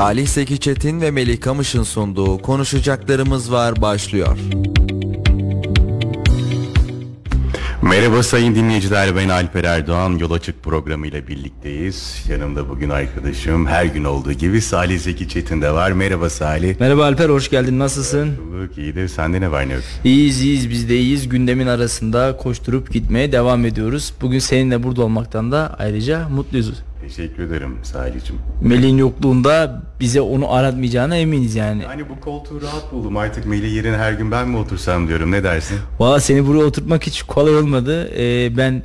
Salih Seki Çetin ve Melih Kamış'ın sunduğu Konuşacaklarımız Var başlıyor. Merhaba sayın dinleyiciler ben Alper Erdoğan Yol Açık programı ile birlikteyiz. Yanımda bugün arkadaşım her gün olduğu gibi Salih Zeki Çetin de var. Merhaba Salih. Merhaba Alper hoş geldin nasılsın? Bulduk iyidir sende ne var ne yok? İyiyiz iyiyiz biz de iyiyiz gündemin arasında koşturup gitmeye devam ediyoruz. Bugün seninle burada olmaktan da ayrıca mutluyuz. Teşekkür ederim Salih'cim. Melih'in yokluğunda bize onu aratmayacağına eminiz yani. Yani bu koltuğu rahat buldum artık Melih yerine her gün ben mi otursam diyorum ne dersin? Valla seni buraya oturtmak hiç kolay olmadı. Ee, ben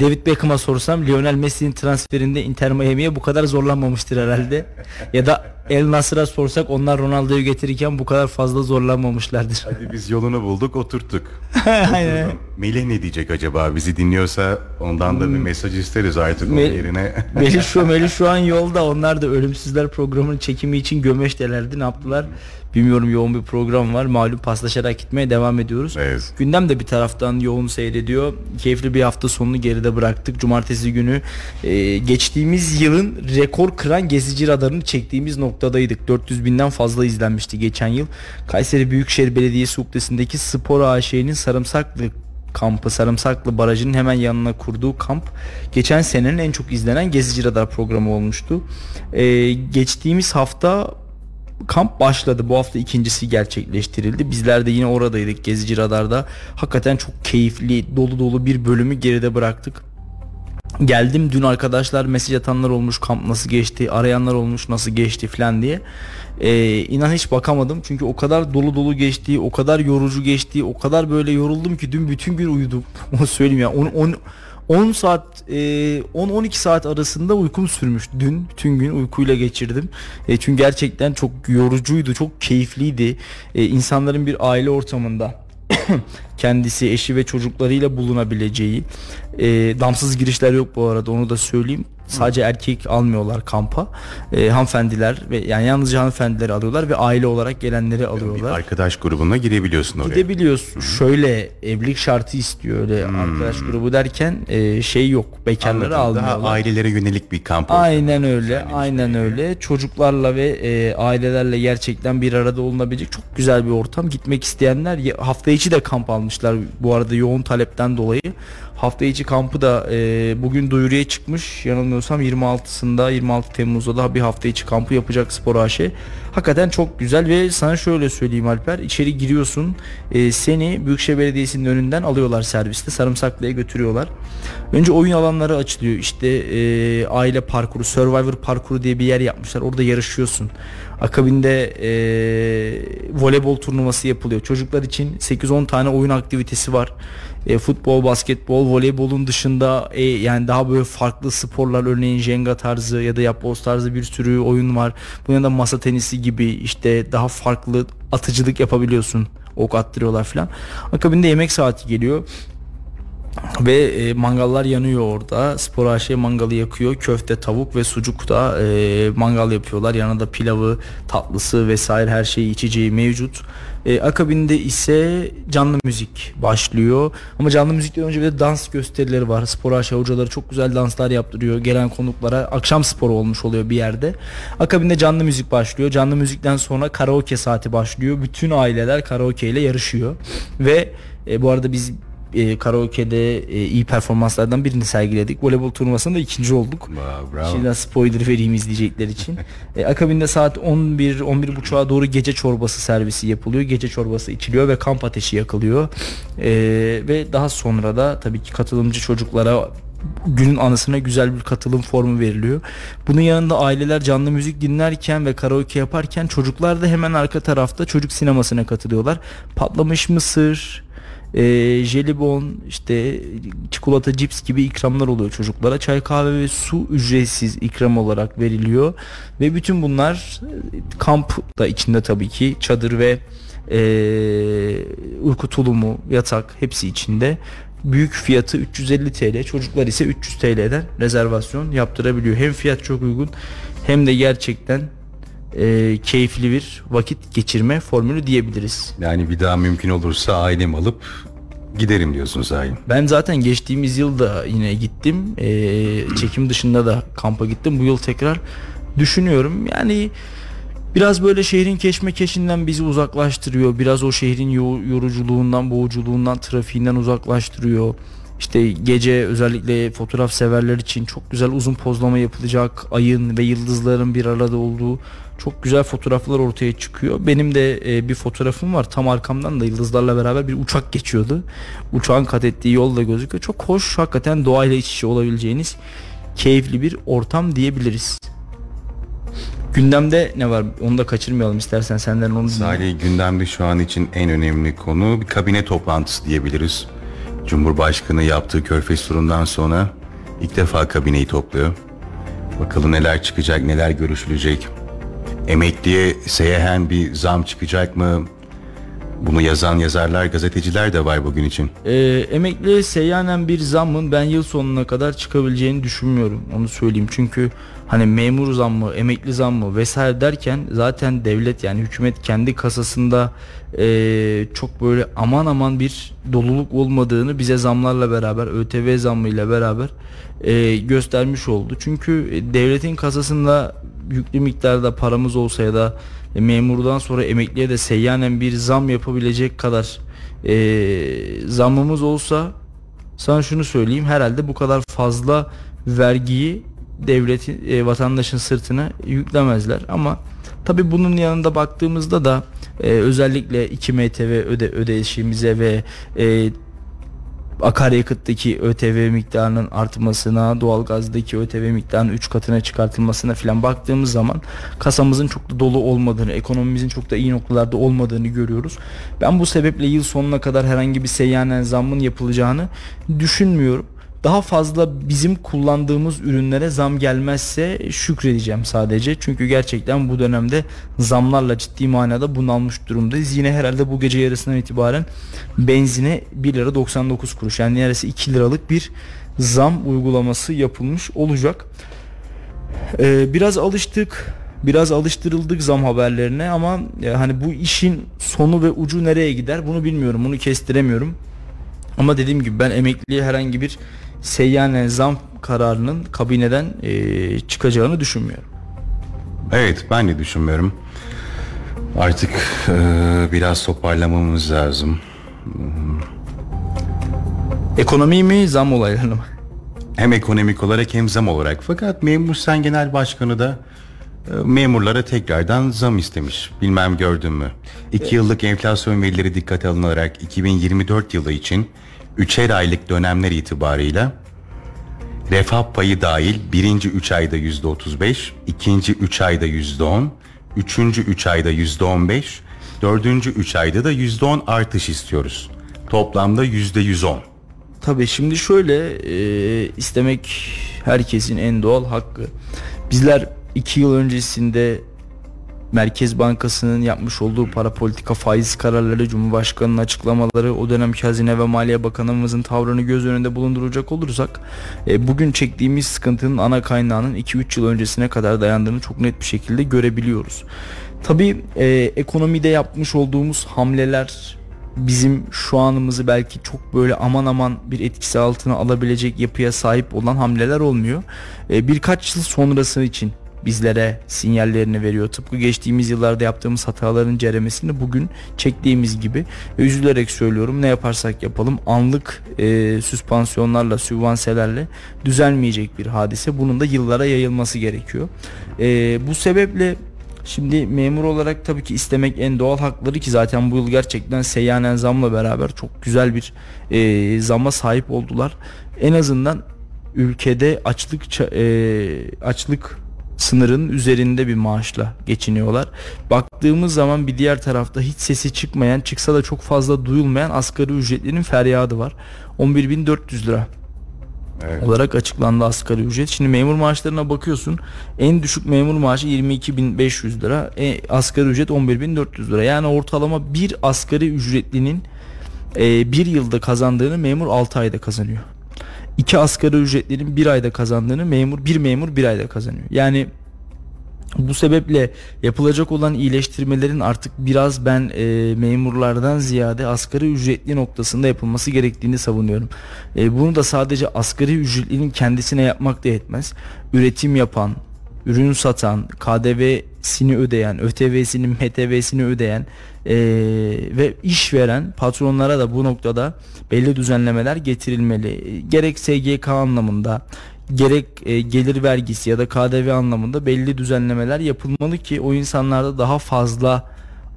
David Beckham'a sorsam Lionel Messi'nin transferinde Inter Miami'ye bu kadar zorlanmamıştır herhalde. ya da El Nasır'a sorsak onlar Ronaldo'yu getirirken bu kadar fazla zorlanmamışlardır. Hadi biz yolunu bulduk oturttuk. Aynen. Melih ne diyecek acaba bizi dinliyorsa ondan da bir mesaj isteriz artık onun Me- yerine. Melih şu, Melih şu an yolda. Onlar da Ölümsüzler programının çekimi için Gömeş'telerdi. Ne yaptılar? Bilmiyorum yoğun bir program var. Malum paslaşarak gitmeye devam ediyoruz. Evet. Gündem de bir taraftan yoğun seyrediyor. Keyifli bir hafta sonunu geride bıraktık. Cumartesi günü e, geçtiğimiz yılın rekor kıran gezici radarını çektiğimiz noktadaydık. 400 binden fazla izlenmişti geçen yıl. Kayseri Büyükşehir Belediyesi Ukdesi'ndeki Spor AŞ'nin Sarımsaklı kampı Sarımsaklı Barajı'nın hemen yanına kurduğu kamp geçen senenin en çok izlenen Gezici Radar programı olmuştu. Ee, geçtiğimiz hafta kamp başladı. Bu hafta ikincisi gerçekleştirildi. Bizler de yine oradaydık Gezici Radar'da. Hakikaten çok keyifli, dolu dolu bir bölümü geride bıraktık. Geldim dün arkadaşlar mesaj atanlar olmuş kamp nasıl geçti arayanlar olmuş nasıl geçti falan diye. Ee, inan hiç bakamadım çünkü o kadar dolu dolu geçti o kadar yorucu geçti o kadar böyle yoruldum ki dün bütün gün uyudum. Onu söyleyeyim ya 10, 10, 10 saat e, 10-12 saat arasında uykum sürmüş dün. Bütün gün uykuyla geçirdim. E, çünkü gerçekten çok yorucuydu çok keyifliydi e, insanların bir aile ortamında kendisi eşi ve çocuklarıyla bulunabileceği e, damsız girişler yok bu arada onu da söyleyeyim sadece erkek almıyorlar kampa e, hanımefendiler ve yani yalnızca hanımefendileri alıyorlar ve aile olarak gelenleri Bir alıyorlar arkadaş grubuna girebiliyorsun oraya. gidebiliyorsun şöyle evlilik şartı istiyor öyle arkadaş grubu derken e, şey yok bekarları Hmm. Anladım. almıyorlar Daha ailelere yönelik bir kamp. Aynen öyle. Düzenlemiş Aynen yani. öyle. Çocuklarla ve e, ailelerle gerçekten bir arada olunabilecek çok güzel bir ortam. Gitmek isteyenler hafta içi de kamp almışlar. Bu arada yoğun talepten dolayı. Hafta içi kampı da e, bugün duyuruya çıkmış. Yanılmıyorsam 26'sında 26 Temmuz'da da bir hafta içi kampı yapacak Spor AŞ. Hakikaten çok güzel ve sana şöyle söyleyeyim Alper. içeri giriyorsun. e, seni Büyükşehir Belediyesi'nin önünden alıyorlar serviste. Sarımsaklı'ya götürüyorlar. Önce oyun alanları açılıyor. İşte e, aile parkuru, Survivor parkuru diye bir yer yapmışlar. Orada yarışıyorsun. Akabinde e, voleybol turnuvası yapılıyor. Çocuklar için 8-10 tane oyun aktivitesi var. E, futbol, basketbol, voleybolun dışında e, yani daha böyle farklı sporlar örneğin Jenga tarzı ya da yapboz tarzı bir sürü oyun var. Bunun yanında masa tenisi gibi işte daha farklı atıcılık yapabiliyorsun. Ok attırıyorlar falan. Akabinde yemek saati geliyor. Ve e, mangallar yanıyor orada. Spor AŞ mangalı yakıyor. Köfte, tavuk ve sucuk da e, mangal yapıyorlar. Yanında pilavı, tatlısı vesaire her şeyi içeceği mevcut. E, akabinde ise canlı müzik başlıyor. Ama canlı müzikten önce bir de dans gösterileri var. Spor AŞ hocaları çok güzel danslar yaptırıyor. Gelen konuklara akşam sporu olmuş oluyor bir yerde. Akabinde canlı müzik başlıyor. Canlı müzikten sonra karaoke saati başlıyor. Bütün aileler karaoke ile yarışıyor. Ve e, bu arada biz e, karaoke'de e, iyi performanslardan birini sergiledik. Voleybol turnuvasında ikinci olduk. Bravo. Şimdiden spoiler vereyim izleyecekler için. e, akabinde saat 11 11.30'a doğru gece çorbası servisi yapılıyor. Gece çorbası içiliyor ve kamp ateşi yakılıyor. E, ve daha sonra da tabii ki katılımcı çocuklara günün anısına güzel bir katılım formu veriliyor. Bunun yanında aileler canlı müzik dinlerken ve karaoke yaparken çocuklar da hemen arka tarafta çocuk sinemasına katılıyorlar. Patlamış mısır, e, jelibon, işte çikolata, cips gibi ikramlar oluyor çocuklara. Çay, kahve ve su ücretsiz ikram olarak veriliyor. Ve bütün bunlar e, kamp da içinde tabii ki çadır ve e, uyku tulumu, yatak hepsi içinde. Büyük fiyatı 350 TL, çocuklar ise 300 TL'den rezervasyon yaptırabiliyor. Hem fiyat çok uygun hem de gerçekten e, keyifli bir vakit geçirme formülü diyebiliriz. Yani bir daha mümkün olursa ailemi alıp giderim diyorsun sahi. Ben zaten geçtiğimiz yıl da yine gittim. Ee, çekim dışında da kampa gittim. Bu yıl tekrar düşünüyorum. Yani Biraz böyle şehrin keşmekeşinden bizi uzaklaştırıyor. Biraz o şehrin yoruculuğundan, boğuculuğundan, trafiğinden uzaklaştırıyor. İşte gece özellikle fotoğraf severler için çok güzel uzun pozlama yapılacak ayın ve yıldızların bir arada olduğu çok güzel fotoğraflar ortaya çıkıyor. Benim de e, bir fotoğrafım var. Tam arkamdan da yıldızlarla beraber bir uçak geçiyordu. Uçağın kat ettiği yol da gözüküyor. Çok hoş hakikaten doğayla iç içe olabileceğiniz keyifli bir ortam diyebiliriz. Gündemde ne var? Onu da kaçırmayalım istersen senden onu Salih gündemde şu an için en önemli konu bir kabine toplantısı diyebiliriz. Cumhurbaşkanı yaptığı körfez turundan sonra ilk defa kabineyi topluyor. Bakalım neler çıkacak, neler görüşülecek. Emekliye seyehen bir zam çıkacak mı? Bunu yazan yazarlar, gazeteciler de var bugün için. Ee, emekliye seyyanen bir zammın ben yıl sonuna kadar çıkabileceğini düşünmüyorum. Onu söyleyeyim. Çünkü hani memur zammı, emekli zammı vesaire derken zaten devlet yani hükümet kendi kasasında e, çok böyle aman aman bir doluluk olmadığını bize zamlarla beraber, ÖTV zammıyla beraber e, göstermiş oldu. Çünkü devletin kasasında yüklü miktarda paramız olsa ya da e, memurdan sonra emekliye de seyyanen bir zam yapabilecek kadar e, zammımız olsa sana şunu söyleyeyim herhalde bu kadar fazla vergiyi devletin e, vatandaşın sırtına yüklemezler ama tabi bunun yanında baktığımızda da e, özellikle 2 MTV öde ödeşimize ve e, akaryakıttaki ÖTV miktarının artmasına, doğalgazdaki ÖTV miktarının 3 katına çıkartılmasına filan baktığımız zaman kasamızın çok da dolu olmadığını, ekonomimizin çok da iyi noktalarda olmadığını görüyoruz. Ben bu sebeple yıl sonuna kadar herhangi bir seyyanen zammın yapılacağını düşünmüyorum daha fazla bizim kullandığımız ürünlere zam gelmezse şükredeceğim sadece. Çünkü gerçekten bu dönemde zamlarla ciddi manada bunalmış durumdayız. Yine herhalde bu gece yarısından itibaren benzine 1 lira 99 kuruş yani neredeyse 2 liralık bir zam uygulaması yapılmış olacak. Ee, biraz alıştık biraz alıştırıldık zam haberlerine ama e, hani bu işin sonu ve ucu nereye gider bunu bilmiyorum bunu kestiremiyorum. Ama dediğim gibi ben emekliye herhangi bir seyyanen zam kararının kabineden e, çıkacağını düşünmüyorum. Evet ben de düşünmüyorum. Artık e, biraz toparlamamız lazım. Ekonomi mi zam olaylarını mı? Hem ekonomik olarak hem zam olarak. Fakat Memur Sen Genel Başkanı da e, memurlara tekrardan zam istemiş. Bilmem gördün mü? İki yıllık enflasyon verileri dikkate alınarak 2024 yılı için üçer aylık dönemler itibarıyla refah payı dahil birinci üç ayda yüzde otuz beş, ikinci üç ayda yüzde on, üçüncü üç ayda yüzde on beş, dördüncü üç ayda da yüzde on artış istiyoruz. Toplamda yüzde yüz on. Tabii şimdi şöyle e, istemek herkesin en doğal hakkı. Bizler iki yıl öncesinde Merkez Bankası'nın yapmış olduğu para politika faiz kararları, Cumhurbaşkanı'nın açıklamaları, o dönemki Hazine ve Maliye Bakanımızın tavrını göz önünde bulunduracak olursak e, bugün çektiğimiz sıkıntının ana kaynağının 2-3 yıl öncesine kadar dayandığını çok net bir şekilde görebiliyoruz. Tabii e, ekonomide yapmış olduğumuz hamleler bizim şu anımızı belki çok böyle aman aman bir etkisi altına alabilecek yapıya sahip olan hamleler olmuyor. E, birkaç yıl sonrası için bizlere sinyallerini veriyor. Tıpkı geçtiğimiz yıllarda yaptığımız hataların ceremesini bugün çektiğimiz gibi üzülerek söylüyorum ne yaparsak yapalım anlık e, süspansiyonlarla sübvanselerle düzelmeyecek bir hadise. Bunun da yıllara yayılması gerekiyor. E, bu sebeple Şimdi memur olarak tabii ki istemek en doğal hakları ki zaten bu yıl gerçekten seyyanen zamla beraber çok güzel bir e, zama sahip oldular. En azından ülkede açlık e, açlık sınırın üzerinde bir maaşla geçiniyorlar. Baktığımız zaman bir diğer tarafta hiç sesi çıkmayan, çıksa da çok fazla duyulmayan asgari ücretlinin feryadı var. 11.400 lira Evet. olarak açıklandı asgari ücret. Şimdi memur maaşlarına bakıyorsun. En düşük memur maaşı 22.500 lira. E, asgari ücret 11.400 lira. Yani ortalama bir asgari ücretlinin e, bir yılda kazandığını memur 6 ayda kazanıyor iki asgari ücretlerin bir ayda kazandığını memur bir memur bir ayda kazanıyor. Yani bu sebeple yapılacak olan iyileştirmelerin artık biraz ben e, memurlardan ziyade asgari ücretli noktasında yapılması gerektiğini savunuyorum. E, bunu da sadece asgari ücretlinin kendisine yapmak da yetmez. Üretim yapan, ürün satan, KDV vergisini ödeyen, ÖTV'sinin MTV'sini ödeyen e, ve işveren patronlara da bu noktada belli düzenlemeler getirilmeli. Gerek SGK anlamında gerek e, gelir vergisi ya da KDV anlamında belli düzenlemeler yapılmalı ki o insanlarda daha fazla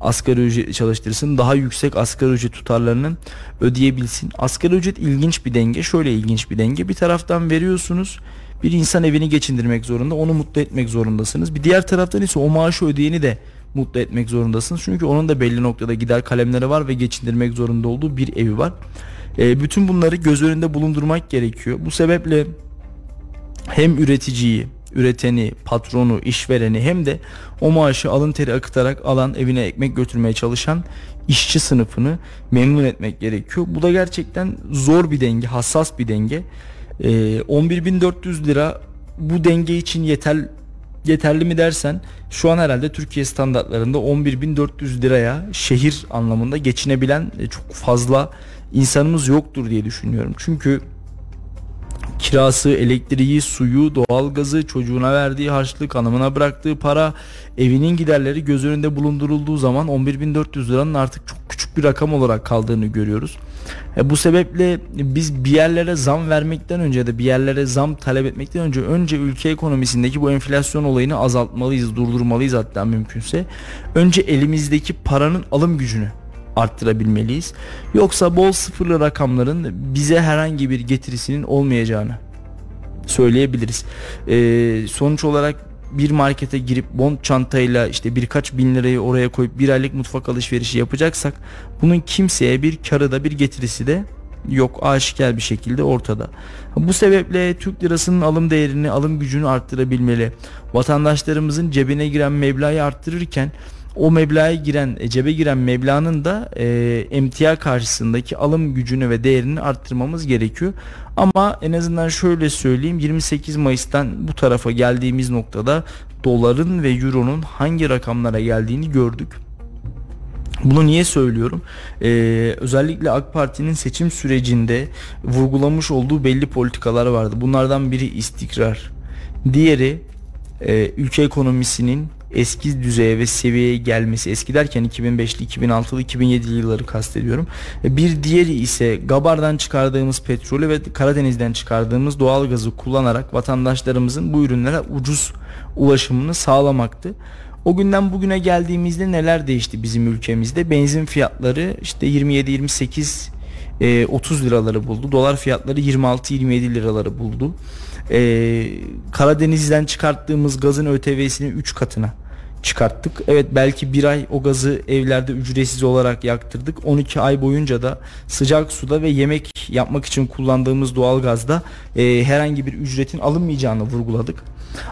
asgari ücret çalıştırsın daha yüksek asgari ücret tutarlarını ödeyebilsin. Asgari ücret ilginç bir denge şöyle ilginç bir denge bir taraftan veriyorsunuz bir insan evini geçindirmek zorunda onu mutlu etmek zorundasınız bir diğer taraftan ise o maaşı ödeyeni de mutlu etmek zorundasınız çünkü onun da belli noktada gider kalemleri var ve geçindirmek zorunda olduğu bir evi var. E, bütün bunları göz önünde bulundurmak gerekiyor bu sebeple hem üreticiyi üreteni, patronu, işvereni hem de o maaşı alın teri akıtarak alan evine ekmek götürmeye çalışan işçi sınıfını memnun etmek gerekiyor. Bu da gerçekten zor bir denge, hassas bir denge. Ee, 11.400 lira bu denge için yeter yeterli mi dersen şu an herhalde Türkiye standartlarında 11.400 liraya şehir anlamında geçinebilen e, çok fazla insanımız yoktur diye düşünüyorum. Çünkü kirası, elektriği, suyu, doğalgazı, çocuğuna verdiği harçlık, hanımına bıraktığı para, evinin giderleri göz önünde bulundurulduğu zaman 11.400 liranın artık çok küçük bir rakam olarak kaldığını görüyoruz. E bu sebeple biz bir yerlere zam vermekten önce de bir yerlere zam talep etmekten önce önce ülke ekonomisindeki bu enflasyon olayını azaltmalıyız, durdurmalıyız hatta mümkünse. Önce elimizdeki paranın alım gücünü arttırabilmeliyiz. Yoksa bol sıfırlı rakamların bize herhangi bir getirisinin olmayacağını söyleyebiliriz. Ee, sonuç olarak bir markete girip bond çantayla işte birkaç bin lirayı oraya koyup bir aylık mutfak alışverişi yapacaksak bunun kimseye bir karı da bir getirisi de yok aşikar bir şekilde ortada. Bu sebeple Türk lirasının alım değerini, alım gücünü arttırabilmeli. Vatandaşlarımızın cebine giren meblağı arttırırken o meblağa giren e, cebe giren meblağın da e, emtia karşısındaki alım gücünü ve değerini arttırmamız gerekiyor. Ama en azından şöyle söyleyeyim 28 Mayıs'tan bu tarafa geldiğimiz noktada doların ve euronun hangi rakamlara geldiğini gördük. Bunu niye söylüyorum? Ee, özellikle AK Parti'nin seçim sürecinde vurgulamış olduğu belli politikalar vardı. Bunlardan biri istikrar. Diğeri e, ülke ekonomisinin eski düzeye ve seviyeye gelmesi eski derken 2005'li 2006'lı 2007'li yılları kastediyorum. E, bir diğeri ise Gabar'dan çıkardığımız petrolü ve Karadeniz'den çıkardığımız doğal gazı kullanarak vatandaşlarımızın bu ürünlere ucuz ulaşımını sağlamaktı. O günden bugüne geldiğimizde neler değişti bizim ülkemizde? Benzin fiyatları işte 27-28 30 e, liraları buldu. Dolar fiyatları 26-27 liraları buldu. Ee, Karadeniz'den çıkarttığımız gazın ÖTV'sini 3 katına çıkarttık. Evet belki bir ay o gazı evlerde ücretsiz olarak yaktırdık. 12 ay boyunca da sıcak suda ve yemek yapmak için kullandığımız doğal gazda e, herhangi bir ücretin alınmayacağını vurguladık.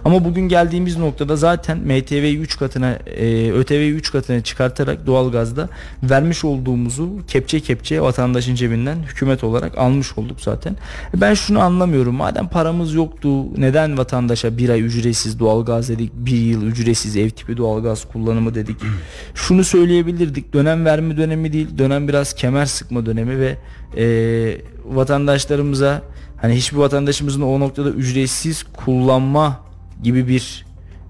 Ama bugün geldiğimiz noktada zaten MTV'yi 3 katına e, ÖTV'yi 3 katına çıkartarak doğalgazda vermiş olduğumuzu kepçe kepçe vatandaşın cebinden hükümet olarak almış olduk zaten. Ben şunu anlamıyorum. Madem paramız yoktu neden vatandaşa bir ay ücretsiz doğalgaz dedik, bir yıl ücretsiz ev tipi doğalgaz kullanımı dedik. şunu söyleyebilirdik. Dönem verme dönemi değil, dönem biraz kemer sıkma dönemi ve e, vatandaşlarımıza hani hiçbir vatandaşımızın o noktada ücretsiz kullanma gibi bir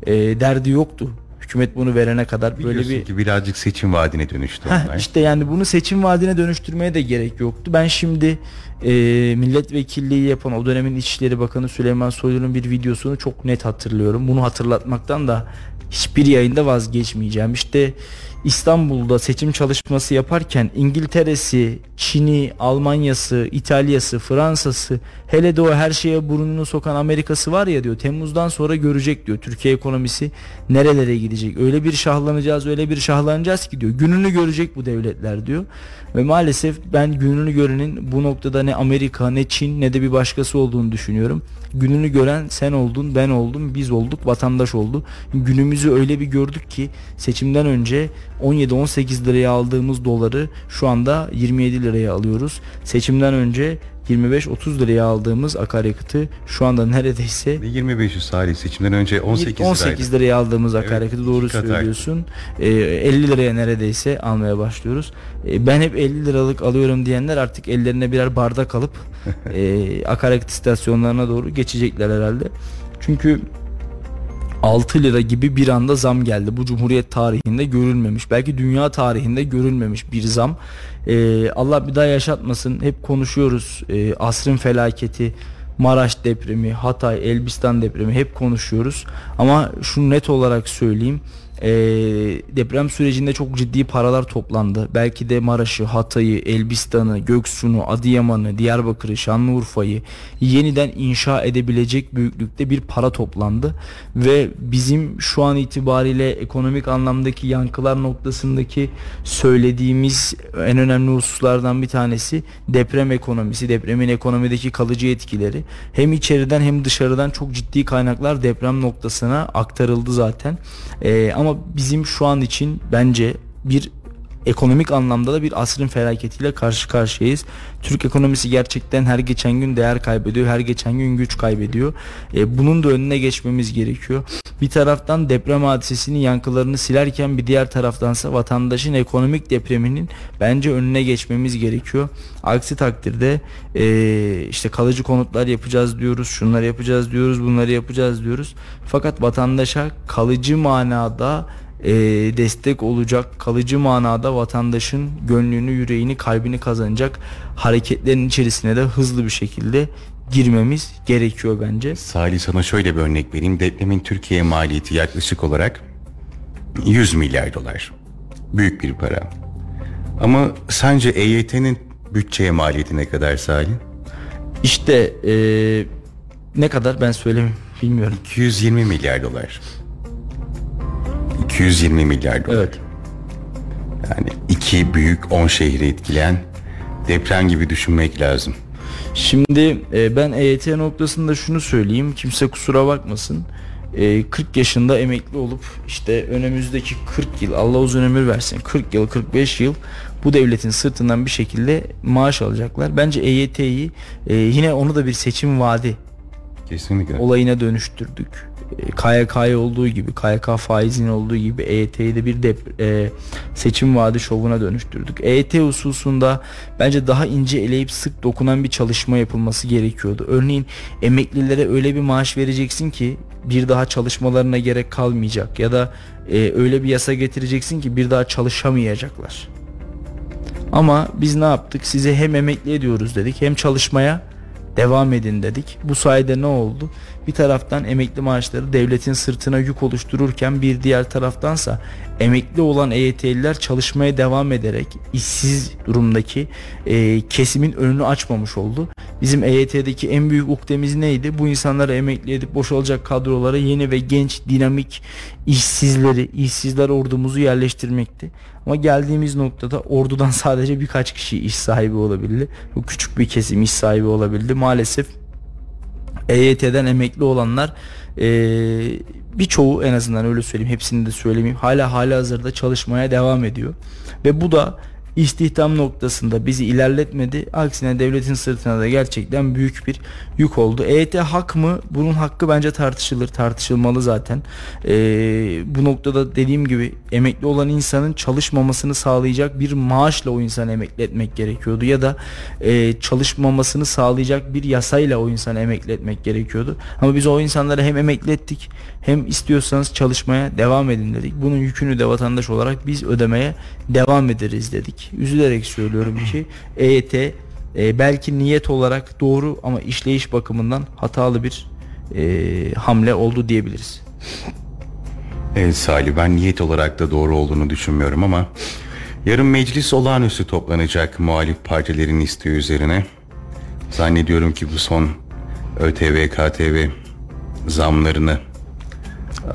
e, derdi yoktu. Hükümet bunu verene kadar böyle bir ki birazcık seçim vaadine dönüştü Heh, İşte yani bunu seçim vaadine dönüştürmeye de gerek yoktu. Ben şimdi e, milletvekilliği yapan o dönemin İçişleri Bakanı Süleyman Soylu'nun bir videosunu çok net hatırlıyorum. Bunu hatırlatmaktan da hiçbir yayında vazgeçmeyeceğim. İşte İstanbul'da seçim çalışması yaparken İngiltere'si, Çin'i, Almanya'sı, İtalya'sı, Fransa'sı hele de o her şeye burnunu sokan Amerika'sı var ya diyor Temmuz'dan sonra görecek diyor Türkiye ekonomisi nerelere gidecek. Öyle bir şahlanacağız öyle bir şahlanacağız ki diyor gününü görecek bu devletler diyor. Ve maalesef ben gününü görenin bu noktada ne Amerika ne Çin ne de bir başkası olduğunu düşünüyorum. Gününü gören sen oldun, ben oldum, biz olduk, vatandaş oldu. Günümüzü öyle bir gördük ki seçimden önce 17-18 liraya aldığımız doları şu anda 27 liraya alıyoruz. Seçimden önce 25-30 liraya aldığımız akaryakıtı şu anda neredeyse 2500 salih seçimden önce 18 liraydı. 18 liraya aldığımız akaryakıtı evet, doğru söylüyorsun. Ee, 50 liraya neredeyse almaya başlıyoruz. Ee, ben hep 50 liralık alıyorum diyenler artık ellerine birer bardak alıp e, akaryakıt istasyonlarına doğru geçecekler herhalde. Çünkü 6 lira gibi bir anda zam geldi. Bu Cumhuriyet tarihinde görülmemiş. Belki dünya tarihinde görülmemiş bir zam. Ee, Allah bir daha yaşatmasın. Hep konuşuyoruz. Ee, asrın felaketi, Maraş depremi, Hatay, Elbistan depremi hep konuşuyoruz. Ama şunu net olarak söyleyeyim. Ee, deprem sürecinde çok ciddi paralar toplandı. Belki de Maraş'ı, Hatay'ı, Elbistan'ı, Göksu'nu, Adıyaman'ı, Diyarbakır'ı, Şanlıurfa'yı yeniden inşa edebilecek büyüklükte bir para toplandı. Ve bizim şu an itibariyle ekonomik anlamdaki yankılar noktasındaki söylediğimiz en önemli hususlardan bir tanesi deprem ekonomisi, depremin ekonomideki kalıcı etkileri. Hem içeriden hem dışarıdan çok ciddi kaynaklar deprem noktasına aktarıldı zaten. Ee, ama bizim şu an için bence bir ekonomik anlamda da bir asrın felaketiyle karşı karşıyayız. Türk ekonomisi gerçekten her geçen gün değer kaybediyor, her geçen gün güç kaybediyor. E, bunun da önüne geçmemiz gerekiyor. Bir taraftan deprem hadisesinin yankılarını silerken bir diğer taraftansa vatandaşın ekonomik depreminin bence önüne geçmemiz gerekiyor. Aksi takdirde e, işte kalıcı konutlar yapacağız diyoruz, şunları yapacağız diyoruz, bunları yapacağız diyoruz. Fakat vatandaşa kalıcı manada e, destek olacak kalıcı manada vatandaşın gönlünü, yüreğini, kalbini kazanacak hareketlerin içerisine de hızlı bir şekilde girmemiz gerekiyor bence. Salih sana şöyle bir örnek vereyim. Depremin Türkiye maliyeti yaklaşık olarak 100 milyar dolar. Büyük bir para. Ama sence EYT'nin bütçeye maliyeti ne kadar Salih? İşte e, ne kadar ben söylemeyeyim bilmiyorum. 220 milyar dolar. 220 milyar dolar. Evet. Yani iki büyük 10 şehri etkileyen deprem gibi düşünmek lazım. Şimdi e, ben EYT noktasında şunu söyleyeyim. Kimse kusura bakmasın. E, 40 yaşında emekli olup işte önümüzdeki 40 yıl Allah uzun ömür versin 40 yıl 45 yıl bu devletin sırtından bir şekilde maaş alacaklar. Bence EYT'yi e, yine onu da bir seçim vaadi Kesinlikle. olayına dönüştürdük. KYK'ya olduğu gibi, KYK faizinin olduğu gibi EYT'yi de bir dep- e, seçim vaadi şovuna dönüştürdük. EYT hususunda bence daha ince eleyip sık dokunan bir çalışma yapılması gerekiyordu. Örneğin emeklilere öyle bir maaş vereceksin ki bir daha çalışmalarına gerek kalmayacak ya da e, öyle bir yasa getireceksin ki bir daha çalışamayacaklar. Ama biz ne yaptık? Size hem emekli ediyoruz dedik hem çalışmaya devam edin dedik. Bu sayede ne oldu? Bir taraftan emekli maaşları devletin sırtına yük oluştururken bir diğer taraftansa emekli olan EYT'liler çalışmaya devam ederek işsiz durumdaki e, kesimin önünü açmamış oldu. Bizim EYT'deki en büyük ukdemiz neydi? Bu insanları emekli edip boşalacak kadrolara yeni ve genç, dinamik işsizleri, işsizler ordumuzu yerleştirmekti. Ama geldiğimiz noktada ordudan sadece birkaç kişi iş sahibi olabildi. Bu küçük bir kesim iş sahibi olabildi. Maalesef EYT'den emekli olanlar e, birçoğu en azından öyle söyleyeyim hepsini de söylemeyeyim hala hala hazırda çalışmaya devam ediyor ve bu da istihdam noktasında bizi ilerletmedi. Aksine devletin sırtına da gerçekten büyük bir yük oldu. EYT hak mı? Bunun hakkı bence tartışılır. Tartışılmalı zaten. Ee, bu noktada dediğim gibi emekli olan insanın çalışmamasını sağlayacak bir maaşla o insanı emekli etmek gerekiyordu. Ya da e, çalışmamasını sağlayacak bir yasayla o insanı emekli etmek gerekiyordu. Ama biz o insanları hem emekli ettik hem istiyorsanız çalışmaya devam edin dedik. Bunun yükünü de vatandaş olarak biz ödemeye devam ederiz dedik. Üzülerek söylüyorum ki EYT e, belki niyet olarak doğru ama işleyiş bakımından hatalı bir e, hamle oldu diyebiliriz. Evet Salih ben niyet olarak da doğru olduğunu düşünmüyorum ama yarın meclis olağanüstü toplanacak muhalif partilerin isteği üzerine. Zannediyorum ki bu son ÖTV, KTV zamlarını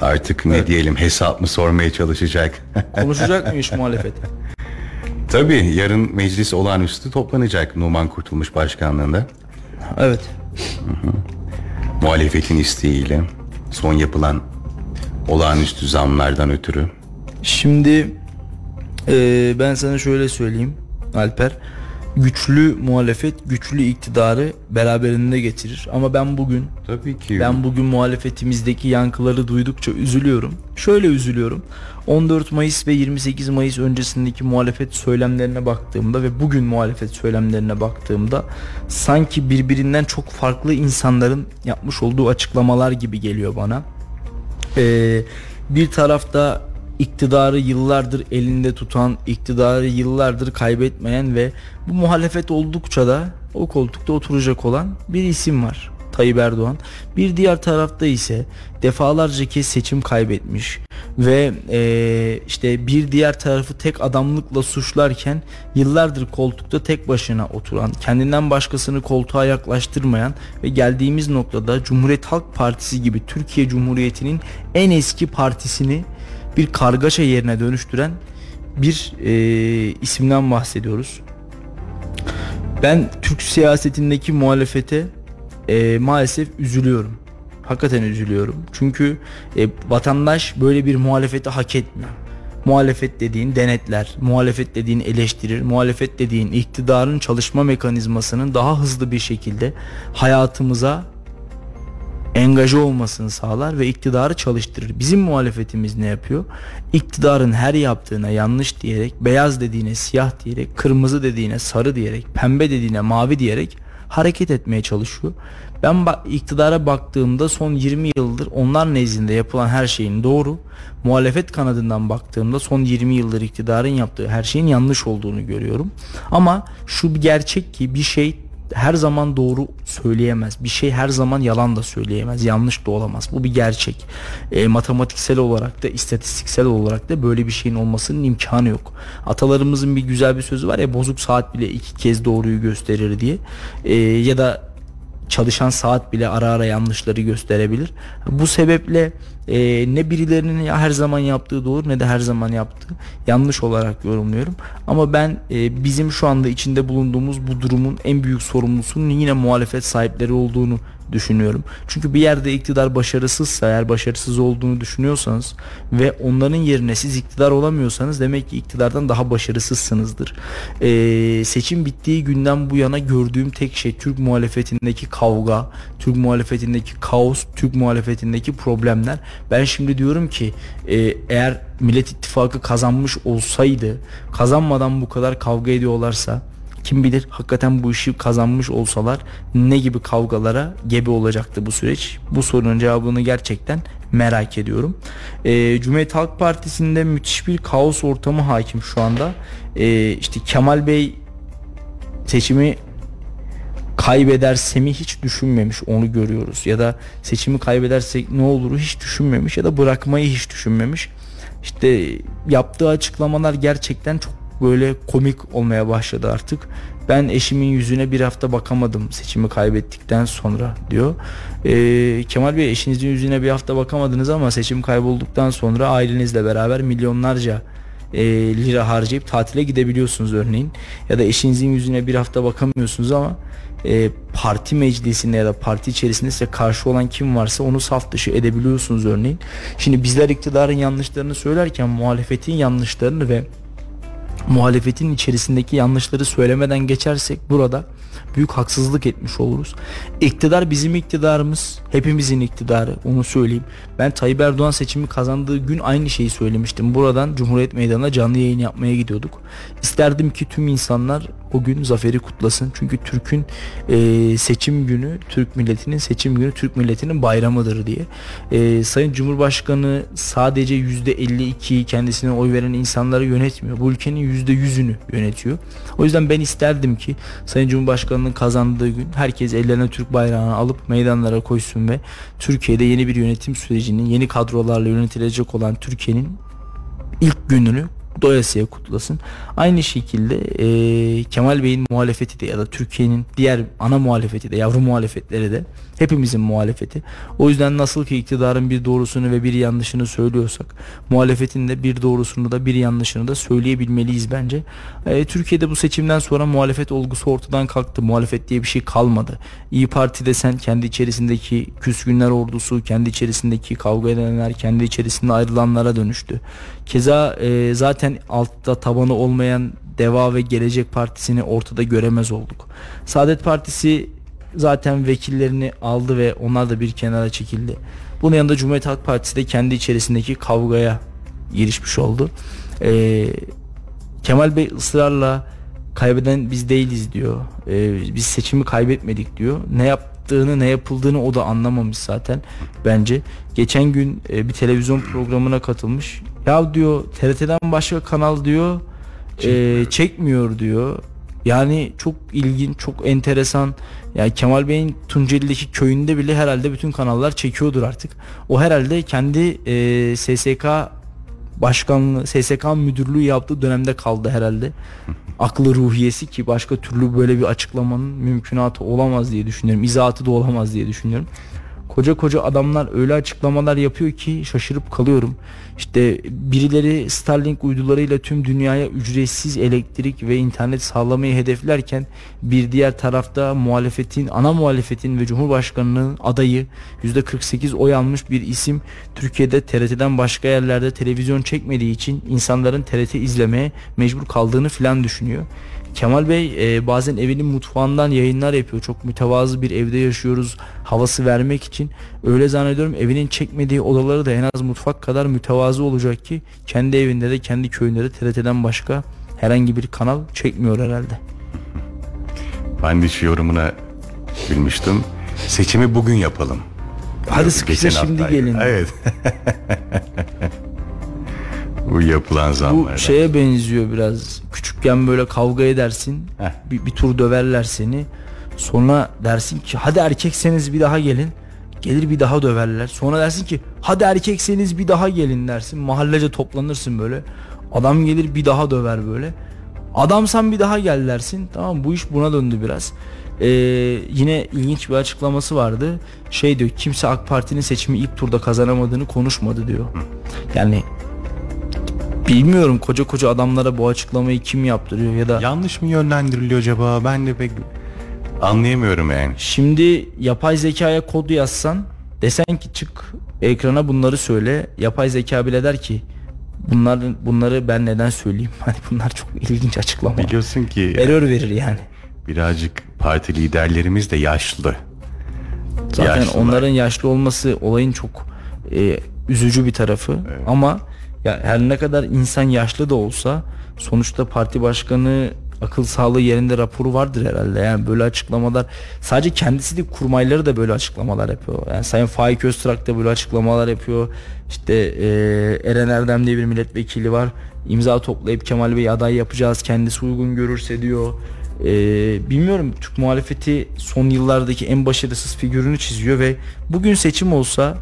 artık ne diyelim hesap mı sormaya çalışacak. Konuşacak mıymış muhalefet? Tabii yarın meclis olağanüstü toplanacak Numan Kurtulmuş Başkanlığında. Evet. Muhalefetin isteğiyle son yapılan olağanüstü zamlardan ötürü. Şimdi e, ben sana şöyle söyleyeyim Alper. Güçlü muhalefet güçlü iktidarı beraberinde getirir. Ama ben bugün Tabii ki. Ben bugün muhalefetimizdeki yankıları duydukça üzülüyorum. Şöyle üzülüyorum. 14 Mayıs ve 28 Mayıs öncesindeki muhalefet söylemlerine baktığımda ve bugün muhalefet söylemlerine baktığımda sanki birbirinden çok farklı insanların yapmış olduğu açıklamalar gibi geliyor bana. Ee, bir tarafta iktidarı yıllardır elinde tutan, iktidarı yıllardır kaybetmeyen ve bu muhalefet oldukça da o koltukta oturacak olan bir isim var. Tayyip Erdoğan. Bir diğer tarafta ise defalarca kez seçim kaybetmiş ve e, işte bir diğer tarafı tek adamlıkla suçlarken yıllardır koltukta tek başına oturan, kendinden başkasını koltuğa yaklaştırmayan ve geldiğimiz noktada Cumhuriyet Halk Partisi gibi Türkiye Cumhuriyeti'nin en eski partisini bir kargaşa yerine dönüştüren bir e, isimden bahsediyoruz. Ben Türk siyasetindeki muhalefete e, maalesef üzülüyorum. Hakikaten üzülüyorum. Çünkü e, vatandaş böyle bir muhalefeti hak etmiyor. Muhalefet dediğin denetler, muhalefet dediğin eleştirir, muhalefet dediğin iktidarın çalışma mekanizmasının daha hızlı bir şekilde hayatımıza engaje olmasını sağlar ve iktidarı çalıştırır. Bizim muhalefetimiz ne yapıyor? İktidarın her yaptığına yanlış diyerek, beyaz dediğine siyah diyerek, kırmızı dediğine sarı diyerek, pembe dediğine mavi diyerek hareket etmeye çalışıyor. Ben ba- iktidara baktığımda son 20 yıldır onlar nezdinde yapılan her şeyin doğru, muhalefet kanadından baktığımda son 20 yıldır iktidarın yaptığı her şeyin yanlış olduğunu görüyorum. Ama şu bir gerçek ki bir şey her zaman doğru söyleyemez. Bir şey her zaman yalan da söyleyemez. Yanlış da olamaz. Bu bir gerçek. E, matematiksel olarak da istatistiksel olarak da böyle bir şeyin olmasının imkanı yok. Atalarımızın bir güzel bir sözü var ya bozuk saat bile iki kez doğruyu gösterir diye. E, ya da çalışan saat bile ara ara yanlışları gösterebilir. Bu sebeple e, ne birilerinin her zaman yaptığı doğru ne de her zaman yaptığı yanlış olarak yorumluyorum. Ama ben e, bizim şu anda içinde bulunduğumuz bu durumun en büyük sorumlusunun yine muhalefet sahipleri olduğunu düşünüyorum. Çünkü bir yerde iktidar başarısızsa eğer başarısız olduğunu düşünüyorsanız ve onların yerine siz iktidar olamıyorsanız demek ki iktidardan daha başarısızsınızdır. Ee, seçim bittiği günden bu yana gördüğüm tek şey Türk muhalefetindeki kavga, Türk muhalefetindeki kaos, Türk muhalefetindeki problemler. Ben şimdi diyorum ki e, eğer Millet İttifakı kazanmış olsaydı kazanmadan bu kadar kavga ediyorlarsa kim bilir hakikaten bu işi kazanmış olsalar ne gibi kavgalara gebe olacaktı bu süreç. Bu sorunun cevabını gerçekten merak ediyorum. Ee, Cumhuriyet Halk Partisi'nde müthiş bir kaos ortamı hakim şu anda. Ee, işte Kemal Bey seçimi kaybederse mi hiç düşünmemiş onu görüyoruz ya da seçimi kaybedersek ne olur hiç düşünmemiş ya da bırakmayı hiç düşünmemiş. İşte yaptığı açıklamalar gerçekten çok böyle komik olmaya başladı artık. Ben eşimin yüzüne bir hafta bakamadım seçimi kaybettikten sonra diyor. Ee, Kemal Bey eşinizin yüzüne bir hafta bakamadınız ama seçim kaybolduktan sonra ailenizle beraber milyonlarca e, lira harcayıp tatile gidebiliyorsunuz örneğin. Ya da eşinizin yüzüne bir hafta bakamıyorsunuz ama e, parti meclisinde ya da parti içerisinde size karşı olan kim varsa onu saf dışı edebiliyorsunuz örneğin. Şimdi bizler iktidarın yanlışlarını söylerken muhalefetin yanlışlarını ve muhalefetin içerisindeki yanlışları söylemeden geçersek burada büyük haksızlık etmiş oluruz. İktidar bizim iktidarımız, hepimizin iktidarı onu söyleyeyim. Ben Tayyip Erdoğan seçimi kazandığı gün aynı şeyi söylemiştim. Buradan Cumhuriyet Meydanı'na canlı yayın yapmaya gidiyorduk. İsterdim ki tüm insanlar o gün zaferi kutlasın. Çünkü Türk'ün e, seçim günü, Türk milletinin seçim günü Türk milletinin bayramıdır diye. E, Sayın Cumhurbaşkanı sadece %52 kendisine oy veren insanları yönetmiyor. Bu ülkenin %100'ünü yönetiyor. O yüzden ben isterdim ki Sayın Cumhurbaşkanı'nın kazandığı gün herkes ellerine Türk bayrağını alıp meydanlara koysun ve Türkiye'de yeni bir yönetim sürecinin yeni kadrolarla yönetilecek olan Türkiye'nin ilk gününü doyasıya kutlasın. Aynı şekilde e, Kemal Bey'in muhalefeti de ya da Türkiye'nin diğer ana muhalefeti de yavru muhalefetleri de hepimizin muhalefeti. O yüzden nasıl ki iktidarın bir doğrusunu ve bir yanlışını söylüyorsak muhalefetin de bir doğrusunu da bir yanlışını da söyleyebilmeliyiz bence. E, Türkiye'de bu seçimden sonra muhalefet olgusu ortadan kalktı. Muhalefet diye bir şey kalmadı. İyi Parti desen kendi içerisindeki küskünler ordusu, kendi içerisindeki kavga edenler, kendi içerisinde ayrılanlara dönüştü. Keza e, zaten altta tabanı olmayan Deva ve Gelecek Partisi'ni ortada göremez olduk. Saadet Partisi zaten vekillerini aldı ve onlar da bir kenara çekildi. Bunun yanında Cumhuriyet Halk Partisi de kendi içerisindeki kavgaya girişmiş oldu. Ee, Kemal Bey ısrarla kaybeden biz değiliz diyor. Ee, biz seçimi kaybetmedik diyor. Ne yap yaptığını ne yapıldığını o da anlamamış zaten bence. Geçen gün e, bir televizyon programına katılmış. Ya diyor TRT'den başka kanal diyor e, çekmiyor diyor. Yani çok ilginç, çok enteresan. Yani Kemal Bey'in Tunceli'deki köyünde bile herhalde bütün kanallar çekiyordur artık. O herhalde kendi e, SSK başkanlığı, SSK müdürlüğü yaptığı dönemde kaldı herhalde. Aklı ruhiyesi ki başka türlü böyle bir açıklamanın mümkünatı olamaz diye düşünüyorum. İzahatı da olamaz diye düşünüyorum. Koca koca adamlar öyle açıklamalar yapıyor ki şaşırıp kalıyorum. İşte birileri Starlink uydularıyla tüm dünyaya ücretsiz elektrik ve internet sağlamayı hedeflerken bir diğer tarafta muhalefetin, ana muhalefetin ve Cumhurbaşkanı'nın adayı %48 oy almış bir isim Türkiye'de TRT'den başka yerlerde televizyon çekmediği için insanların TRT izlemeye mecbur kaldığını filan düşünüyor. Kemal Bey e, bazen evinin mutfağından yayınlar yapıyor. Çok mütevazı bir evde yaşıyoruz havası vermek için. Öyle zannediyorum evinin çekmediği odaları da en az mutfak kadar mütevazı olacak ki kendi evinde de kendi köyünde de TRT'den başka herhangi bir kanal çekmiyor herhalde. Ben şu yorumuna gülmüştüm. Seçimi bugün yapalım. Hadi sıkışsa Geçen şimdi gelin. Evet. Bu yapılan Bu zamlardan. şeye benziyor biraz. Küçükken böyle kavga edersin. Heh. Bir, bir tur döverler seni. Sonra dersin ki hadi erkekseniz bir daha gelin. Gelir bir daha döverler. Sonra dersin ki hadi erkekseniz bir daha gelin dersin. Mahallece toplanırsın böyle. Adam gelir bir daha döver böyle. Adamsan bir daha gel dersin. Tamam bu iş buna döndü biraz. Ee, yine ilginç bir açıklaması vardı. Şey diyor kimse AK Parti'nin seçimi ilk turda kazanamadığını konuşmadı diyor. Yani bilmiyorum koca koca adamlara bu açıklamayı kim yaptırıyor ya da Yanlış mı yönlendiriliyor acaba? Ben de pek anlayamıyorum yani. Şimdi yapay zekaya kod yazsan desen ki çık ekrana bunları söyle. Yapay zeka bile der ki bunları bunları ben neden söyleyeyim? Hani bunlar çok ilginç açıklama. Biliyorsun ki Error verir yani. birazcık parti liderlerimiz de yaşlı. Zaten Yaşlılar. onların yaşlı olması olayın çok e, üzücü bir tarafı. Ama ya her ne kadar insan yaşlı da olsa sonuçta parti başkanı akıl sağlığı yerinde raporu vardır herhalde. Yani böyle açıklamalar sadece kendisi değil kurmayları da böyle açıklamalar yapıyor. Yani Sayın Faik Öztrak da böyle açıklamalar yapıyor. İşte e, Eren Erdem diye bir milletvekili var. İmza toplayıp Kemal Bey aday yapacağız kendisi uygun görürse diyor. Ee, bilmiyorum Türk muhalefeti son yıllardaki en başarısız figürünü çiziyor ve bugün seçim olsa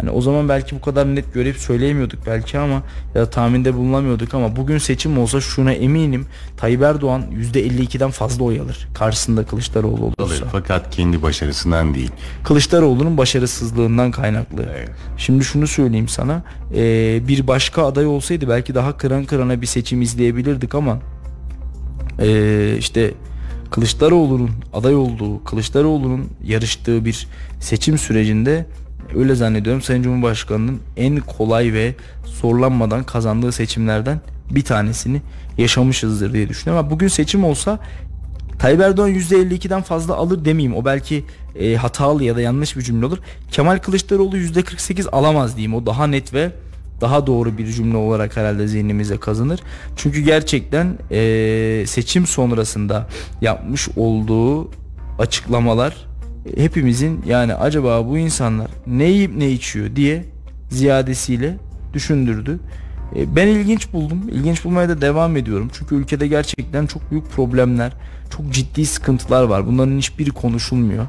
hani o zaman belki bu kadar net görüp söyleyemiyorduk belki ama ya da tahminde bulunamıyorduk ama bugün seçim olsa şuna eminim Tayyip Erdoğan %52'den fazla oy alır karşısında Kılıçdaroğlu olursa. Alır, Fakat kendi başarısından değil. Kılıçdaroğlu'nun başarısızlığından kaynaklı. Evet. Şimdi şunu söyleyeyim sana. Ee, bir başka aday olsaydı belki daha kıran kırana bir seçim izleyebilirdik ama ee, işte Kılıçdaroğlu'nun aday olduğu, Kılıçdaroğlu'nun yarıştığı bir seçim sürecinde öyle zannediyorum Sayın Cumhurbaşkanı'nın en kolay ve zorlanmadan kazandığı seçimlerden bir tanesini yaşamışızdır diye düşünüyorum. Ama bugün seçim olsa Tayyip Erdoğan %52'den fazla alır demeyeyim. O belki e, hatalı ya da yanlış bir cümle olur. Kemal Kılıçdaroğlu %48 alamaz diyeyim. O daha net ve daha doğru bir cümle olarak herhalde zihnimize kazanır. Çünkü gerçekten e, seçim sonrasında yapmış olduğu açıklamalar hepimizin yani acaba bu insanlar ne yiyip ne içiyor diye ziyadesiyle düşündürdü. E, Ben ilginç buldum. İlginç bulmaya da devam ediyorum. Çünkü ülkede gerçekten çok büyük problemler, çok ciddi sıkıntılar var. Bunların hiçbiri konuşulmuyor.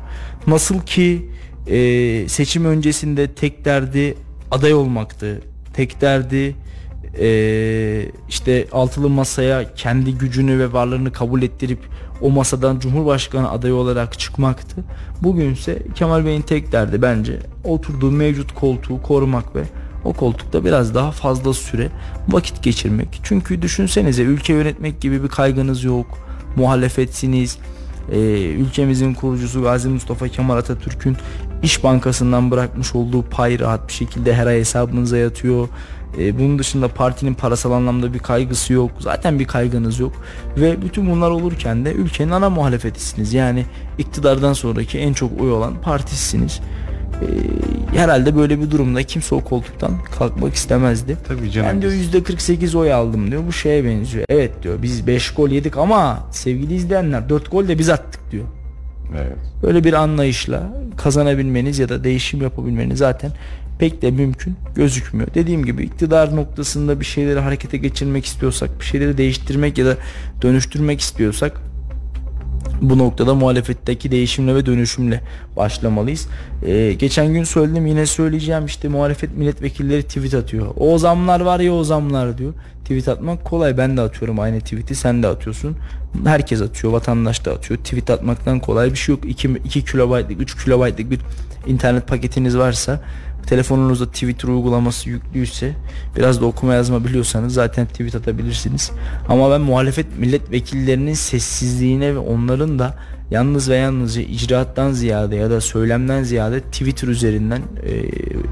Nasıl ki e, seçim öncesinde tek derdi aday olmaktı. Tek derdi e, işte altılı masaya kendi gücünü ve varlığını kabul ettirip o masadan Cumhurbaşkanı adayı olarak çıkmaktı. Bugünse Kemal Bey'in tek derdi bence oturduğu mevcut koltuğu korumak ve o koltukta biraz daha fazla süre vakit geçirmek. Çünkü düşünsenize ülke yönetmek gibi bir kaygınız yok. Muhalefetsiniz. Ee, ülkemizin kurucusu Gazi Mustafa Kemal Atatürk'ün İş Bankası'ndan bırakmış olduğu pay rahat bir şekilde her ay hesabınıza yatıyor. Ee, bunun dışında partinin parasal anlamda bir kaygısı yok. Zaten bir kaygınız yok. Ve bütün bunlar olurken de ülkenin ana muhalefetisiniz. Yani iktidardan sonraki en çok oy olan partisiniz. Ee, herhalde böyle bir durumda kimse o koltuktan kalkmak istemezdi. Tabii canım. Ben diyor %48 oy aldım diyor. Bu şeye benziyor. Evet diyor biz 5 gol yedik ama sevgili izleyenler 4 gol de biz attık diyor. Evet. Böyle bir anlayışla kazanabilmeniz ya da değişim yapabilmeniz zaten pek de mümkün gözükmüyor. Dediğim gibi iktidar noktasında bir şeyleri harekete geçirmek istiyorsak, bir şeyleri değiştirmek ya da dönüştürmek istiyorsak bu noktada muhalefetteki değişimle ve dönüşümle başlamalıyız. Ee, geçen gün söyledim yine söyleyeceğim işte muhalefet milletvekilleri tweet atıyor. O zamlar var ya o zamlar diyor. Tweet atmak kolay ben de atıyorum aynı tweet'i sen de atıyorsun. Herkes atıyor vatandaş da atıyor. Tweet atmaktan kolay bir şey yok. 2, 2 kilobaytlık 3 kilobaytlık bir internet paketiniz varsa telefonunuzda Twitter uygulaması yüklüyse biraz da okuma yazma biliyorsanız zaten tweet atabilirsiniz. Ama ben muhalefet milletvekillerinin sessizliğine ve onların da yalnız ve yalnızca icraattan ziyade ya da söylemden ziyade Twitter üzerinden e,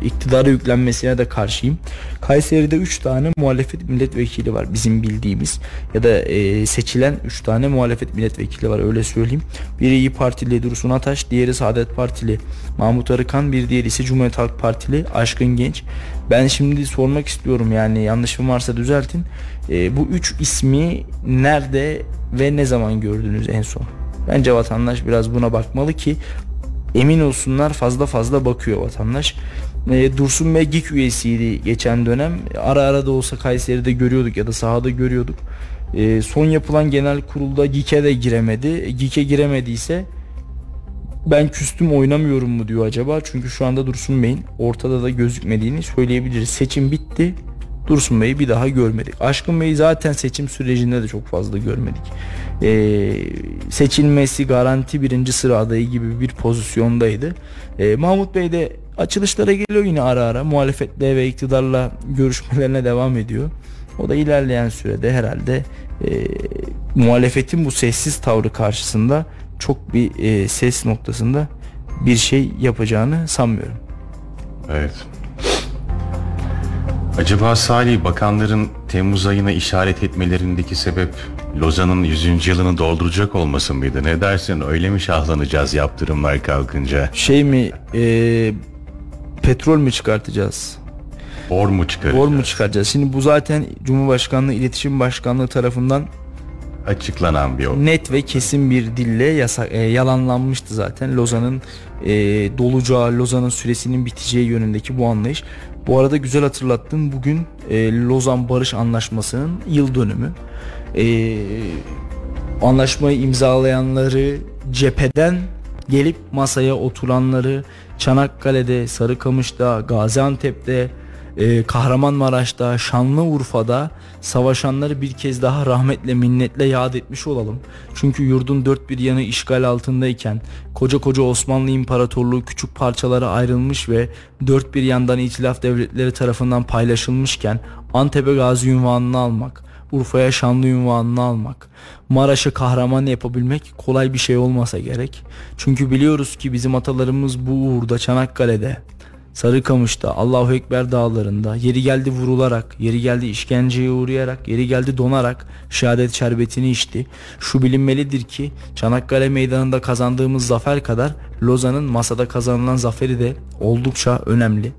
iktidara yüklenmesine de karşıyım. Kayseri'de 3 tane muhalefet milletvekili var bizim bildiğimiz ya da e, seçilen 3 tane muhalefet milletvekili var öyle söyleyeyim. Biri İyi Partili Dursun Ataş, diğeri Saadet Partili Mahmut Arıkan, bir diğeri ise Cumhuriyet Halk Partili Aşkın Genç. Ben şimdi sormak istiyorum yani yanlışım varsa düzeltin. E, bu üç ismi nerede ve ne zaman gördünüz en son? Bence vatandaş biraz buna bakmalı ki emin olsunlar fazla fazla bakıyor vatandaş. E, Dursun Bey GİK üyesiydi geçen dönem. Ara ara da olsa Kayseri'de görüyorduk ya da sahada görüyorduk. E, son yapılan genel kurulda GİK'e de giremedi. E, GİK'e giremediyse ben küstüm oynamıyorum mu diyor acaba? Çünkü şu anda Dursun Bey'in ortada da gözükmediğini söyleyebiliriz. Seçim bitti. Dursun Bey'i bir daha görmedik. Aşkın Bey'i zaten seçim sürecinde de çok fazla görmedik. Ee, seçilmesi garanti birinci sıra adayı gibi bir pozisyondaydı. Ee, Mahmut Bey de açılışlara geliyor yine ara ara. Muhalefetle ve iktidarla görüşmelerine devam ediyor. O da ilerleyen sürede herhalde e, muhalefetin bu sessiz tavrı karşısında çok bir e, ses noktasında bir şey yapacağını sanmıyorum. Evet. Acaba Salih bakanların Temmuz ayına işaret etmelerindeki sebep Lozan'ın 100. yılını dolduracak olması mıydı? Ne dersin? Öyle mi şahlanacağız yaptırımlar kalkınca? Şey mi e, petrol mü çıkartacağız? Bor mu çıkaracağız? Bor mu çıkaracağız? Şimdi bu zaten Cumhurbaşkanlığı İletişim Başkanlığı tarafından Açıklanan bir olay. net ve kesin bir dille yasak, e, yalanlanmıştı zaten Lozan'ın e, dolacağı, Lozan'ın süresinin biteceği yönündeki bu anlayış. Bu arada güzel hatırlattın bugün e, Lozan Barış Anlaşması'nın yıl dönümü. E, anlaşmayı imzalayanları cepheden gelip masaya oturanları Çanakkale'de, Sarıkamış'ta, Gaziantep'te, e, Kahramanmaraş'ta, Şanlıurfa'da savaşanları bir kez daha rahmetle minnetle yad etmiş olalım. Çünkü yurdun dört bir yanı işgal altındayken koca koca Osmanlı İmparatorluğu küçük parçalara ayrılmış ve dört bir yandan itilaf devletleri tarafından paylaşılmışken Antep'e gazi ünvanını almak, Urfa'ya şanlı ünvanını almak, Maraş'ı kahraman yapabilmek kolay bir şey olmasa gerek. Çünkü biliyoruz ki bizim atalarımız bu uğurda Çanakkale'de, Sarıkamış'ta, Allahu Ekber dağlarında yeri geldi vurularak, yeri geldi işkenceye uğrayarak, yeri geldi donarak şehadet şerbetini içti. Şu bilinmelidir ki Çanakkale meydanında kazandığımız zafer kadar Lozan'ın masada kazanılan zaferi de oldukça önemli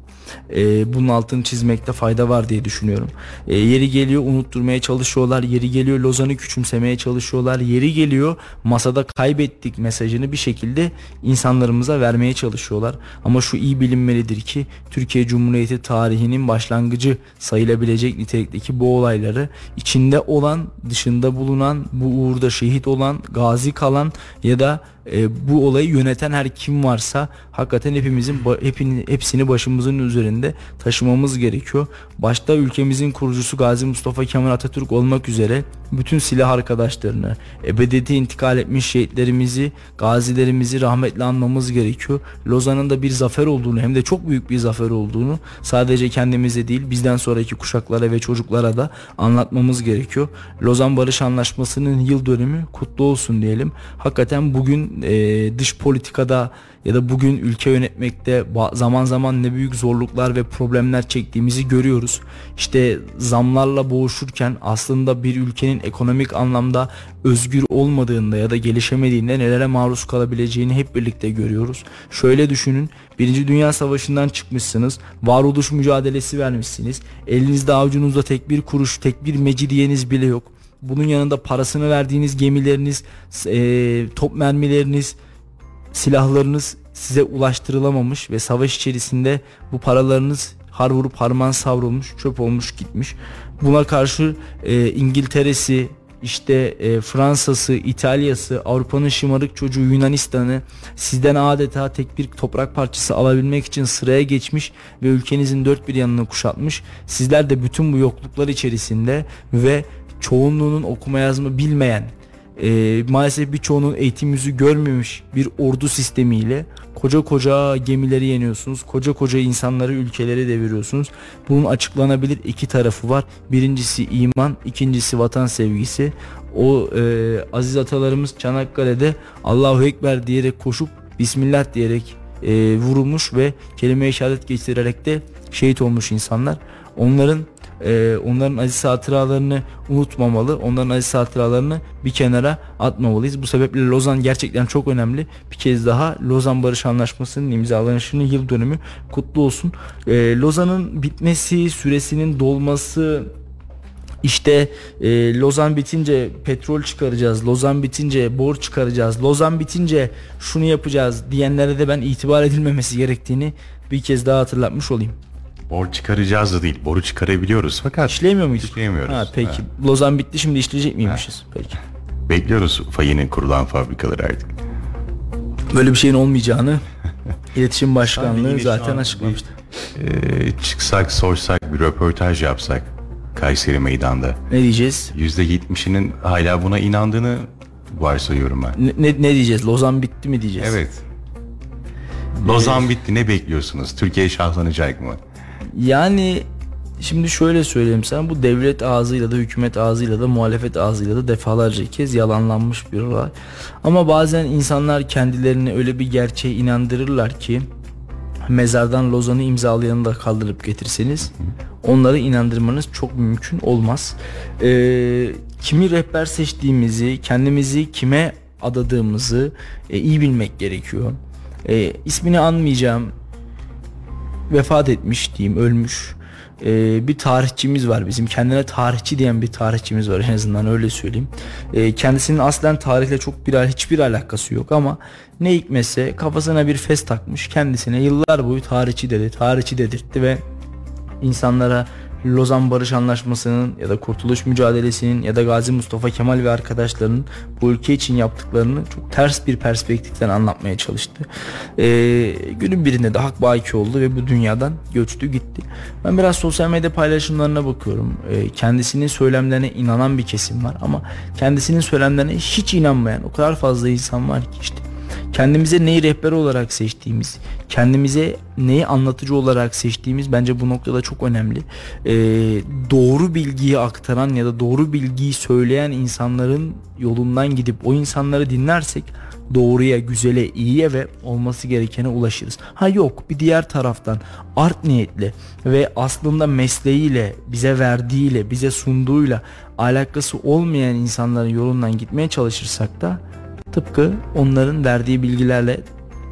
e, bunun altını çizmekte fayda var diye düşünüyorum. E, yeri geliyor unutturmaya çalışıyorlar. Yeri geliyor Lozan'ı küçümsemeye çalışıyorlar. Yeri geliyor masada kaybettik mesajını bir şekilde insanlarımıza vermeye çalışıyorlar. Ama şu iyi bilinmelidir ki Türkiye Cumhuriyeti tarihinin başlangıcı sayılabilecek nitelikteki bu olayları içinde olan, dışında bulunan, bu uğurda şehit olan, gazi kalan ya da e, bu olayı yöneten her kim varsa hakikaten hepimizin hepini, hepsini başımızın üzerinde taşımamız gerekiyor. Başta ülkemizin kurucusu Gazi Mustafa Kemal Atatürk olmak üzere bütün silah arkadaşlarını, ebediyete intikal etmiş şehitlerimizi, gazilerimizi rahmetle anmamız gerekiyor. Lozan'ın da bir zafer olduğunu hem de çok büyük bir zafer olduğunu sadece kendimize değil bizden sonraki kuşaklara ve çocuklara da anlatmamız gerekiyor. Lozan Barış Anlaşması'nın yıl dönümü kutlu olsun diyelim. Hakikaten bugün e, dış politikada ya da bugün ülke yönetmekte zaman zaman ne büyük zorluklar ve problemler çektiğimizi görüyoruz. İşte zamlarla boğuşurken aslında bir ülkenin ekonomik anlamda özgür olmadığında ya da gelişemediğinde nelere maruz kalabileceğini hep birlikte görüyoruz. Şöyle düşünün. Birinci Dünya Savaşı'ndan çıkmışsınız. Varoluş mücadelesi vermişsiniz. Elinizde avucunuzda tek bir kuruş, tek bir mecidiyeniz bile yok. Bunun yanında parasını verdiğiniz gemileriniz, e, top mermileriniz, silahlarınız size ulaştırılamamış ve savaş içerisinde bu paralarınız har vurup harman savrulmuş, çöp olmuş gitmiş. Buna karşı e, İngiltere'si, işte e, Fransa'sı, İtalya'sı, Avrupa'nın şımarık çocuğu Yunanistan'ı sizden adeta tek bir toprak parçası alabilmek için sıraya geçmiş ve ülkenizin dört bir yanını kuşatmış. Sizler de bütün bu yokluklar içerisinde ve çoğunluğunun okuma yazma bilmeyen e, maalesef birçoğunun eğitim yüzü görmemiş bir ordu sistemiyle koca koca gemileri yeniyorsunuz. Koca koca insanları ülkeleri deviriyorsunuz. Bunun açıklanabilir iki tarafı var. Birincisi iman, ikincisi vatan sevgisi. O e, aziz atalarımız Çanakkale'de Allahu Ekber diyerek koşup Bismillah diyerek e, vurulmuş ve kelime-i şehadet geçirerek de şehit olmuş insanlar. Onların e, onların aziz hatıralarını unutmamalı. Onların aziz hatıralarını bir kenara atmamalıyız. Bu sebeple Lozan gerçekten çok önemli. Bir kez daha Lozan Barış Anlaşması'nın imzalanışının yıl dönümü kutlu olsun. E, Lozan'ın bitmesi, süresinin dolması, işte e, Lozan bitince petrol çıkaracağız, Lozan bitince borç çıkaracağız, Lozan bitince şunu yapacağız diyenlere de ben itibar edilmemesi gerektiğini bir kez daha hatırlatmış olayım. Borç çıkaracağız da değil. Boru çıkarabiliyoruz fakat İşleyemiyor muyduk? İşleyemiyoruz. Ha, peki. Ha. Lozan bitti şimdi işleyecek miymişiz? Peki. bekliyoruz fayının kurulan fabrikaları artık. Böyle bir şeyin olmayacağını iletişim başkanlığı zaten açıklamıştı. Ee, çıksak sorsak bir röportaj yapsak Kayseri meydanda. Ne diyeceğiz? %70'inin hala buna inandığını varsayıyorum ben. Ne, ne, ne diyeceğiz? Lozan bitti mi diyeceğiz? Evet. Lozan bitti ne bekliyorsunuz? Türkiye şahlanacak mı? Yani şimdi şöyle söyleyeyim sana bu devlet ağzıyla da hükümet ağzıyla da muhalefet ağzıyla da defalarca kez yalanlanmış bir olay. Ama bazen insanlar kendilerini öyle bir gerçeğe inandırırlar ki mezardan Lozan'ı imzalayanı da kaldırıp getirseniz onları inandırmanız çok mümkün olmaz. Ee, kimi rehber seçtiğimizi, kendimizi kime adadığımızı e, iyi bilmek gerekiyor. E, ismini anmayacağım vefat etmiş diyeyim ölmüş. Ee, bir tarihçimiz var bizim. Kendine tarihçi diyen bir tarihçimiz var en azından öyle söyleyeyim. Ee, kendisinin aslen tarihle çok bir hiçbir alakası yok ama ne hikmetse kafasına bir fes takmış. Kendisine yıllar boyu tarihçi dedi tarihçi dedirtti ve insanlara Lozan Barış Anlaşması'nın ya da Kurtuluş Mücadelesi'nin ya da Gazi Mustafa Kemal ve arkadaşlarının bu ülke için yaptıklarını çok ters bir perspektiften anlatmaya çalıştı. Ee, günün birinde de hak baki oldu ve bu dünyadan göçtü gitti. Ben biraz sosyal medya paylaşımlarına bakıyorum. Ee, kendisinin söylemlerine inanan bir kesim var ama kendisinin söylemlerine hiç inanmayan o kadar fazla insan var ki işte kendimize neyi rehber olarak seçtiğimiz, kendimize neyi anlatıcı olarak seçtiğimiz bence bu noktada çok önemli. Ee, doğru bilgiyi aktaran ya da doğru bilgiyi söyleyen insanların yolundan gidip o insanları dinlersek doğruya, güzele, iyiye ve olması gerekene ulaşırız. Ha yok bir diğer taraftan art niyetli ve aslında mesleğiyle, bize verdiğiyle, bize sunduğuyla alakası olmayan insanların yolundan gitmeye çalışırsak da tıpkı onların verdiği bilgilerle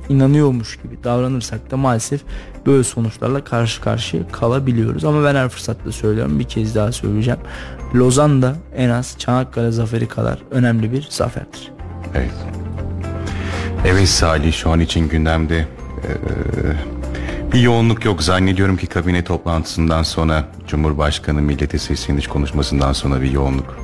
inanıyormuş gibi davranırsak da maalesef böyle sonuçlarla karşı karşıya kalabiliyoruz. Ama ben her fırsatta söylüyorum bir kez daha söyleyeceğim. Lozan da en az Çanakkale zaferi kadar önemli bir zaferdir. Evet. Evet Salih şu an için gündemde eee, bir yoğunluk yok. Zannediyorum ki kabine toplantısından sonra Cumhurbaşkanı millete sesleniş konuşmasından sonra bir yoğunluk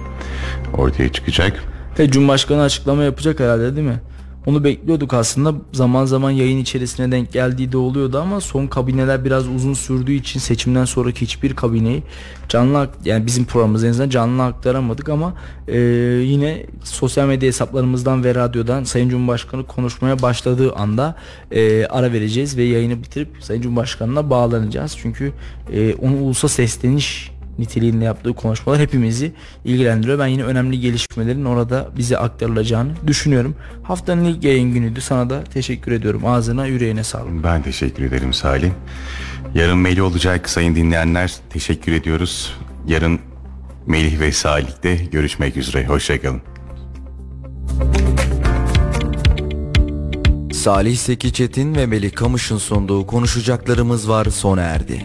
ortaya çıkacak. Ve Cumhurbaşkanı açıklama yapacak herhalde değil mi? Onu bekliyorduk aslında. Zaman zaman yayın içerisine denk geldiği de oluyordu ama son kabineler biraz uzun sürdüğü için seçimden sonraki hiçbir kabineyi canlı yani bizim programımız en azından canlı aktaramadık ama e, yine sosyal medya hesaplarımızdan ve radyodan Sayın Cumhurbaşkanı konuşmaya başladığı anda e, ara vereceğiz ve yayını bitirip Sayın Cumhurbaşkanı'na bağlanacağız. Çünkü e, onu ulusa sesleniş niteliğinde yaptığı konuşmalar hepimizi ilgilendiriyor. Ben yine önemli gelişmelerin orada bize aktarılacağını düşünüyorum. Haftanın ilk yayın günüydü. Sana da teşekkür ediyorum. Ağzına yüreğine sağlık. Ben teşekkür ederim Salih. Yarın Melih olacak sayın dinleyenler. Teşekkür ediyoruz. Yarın Melih ve Salih'te görüşmek üzere. Hoşçakalın. Salih Seki Çetin ve Melih Kamış'ın sunduğu konuşacaklarımız var sona erdi.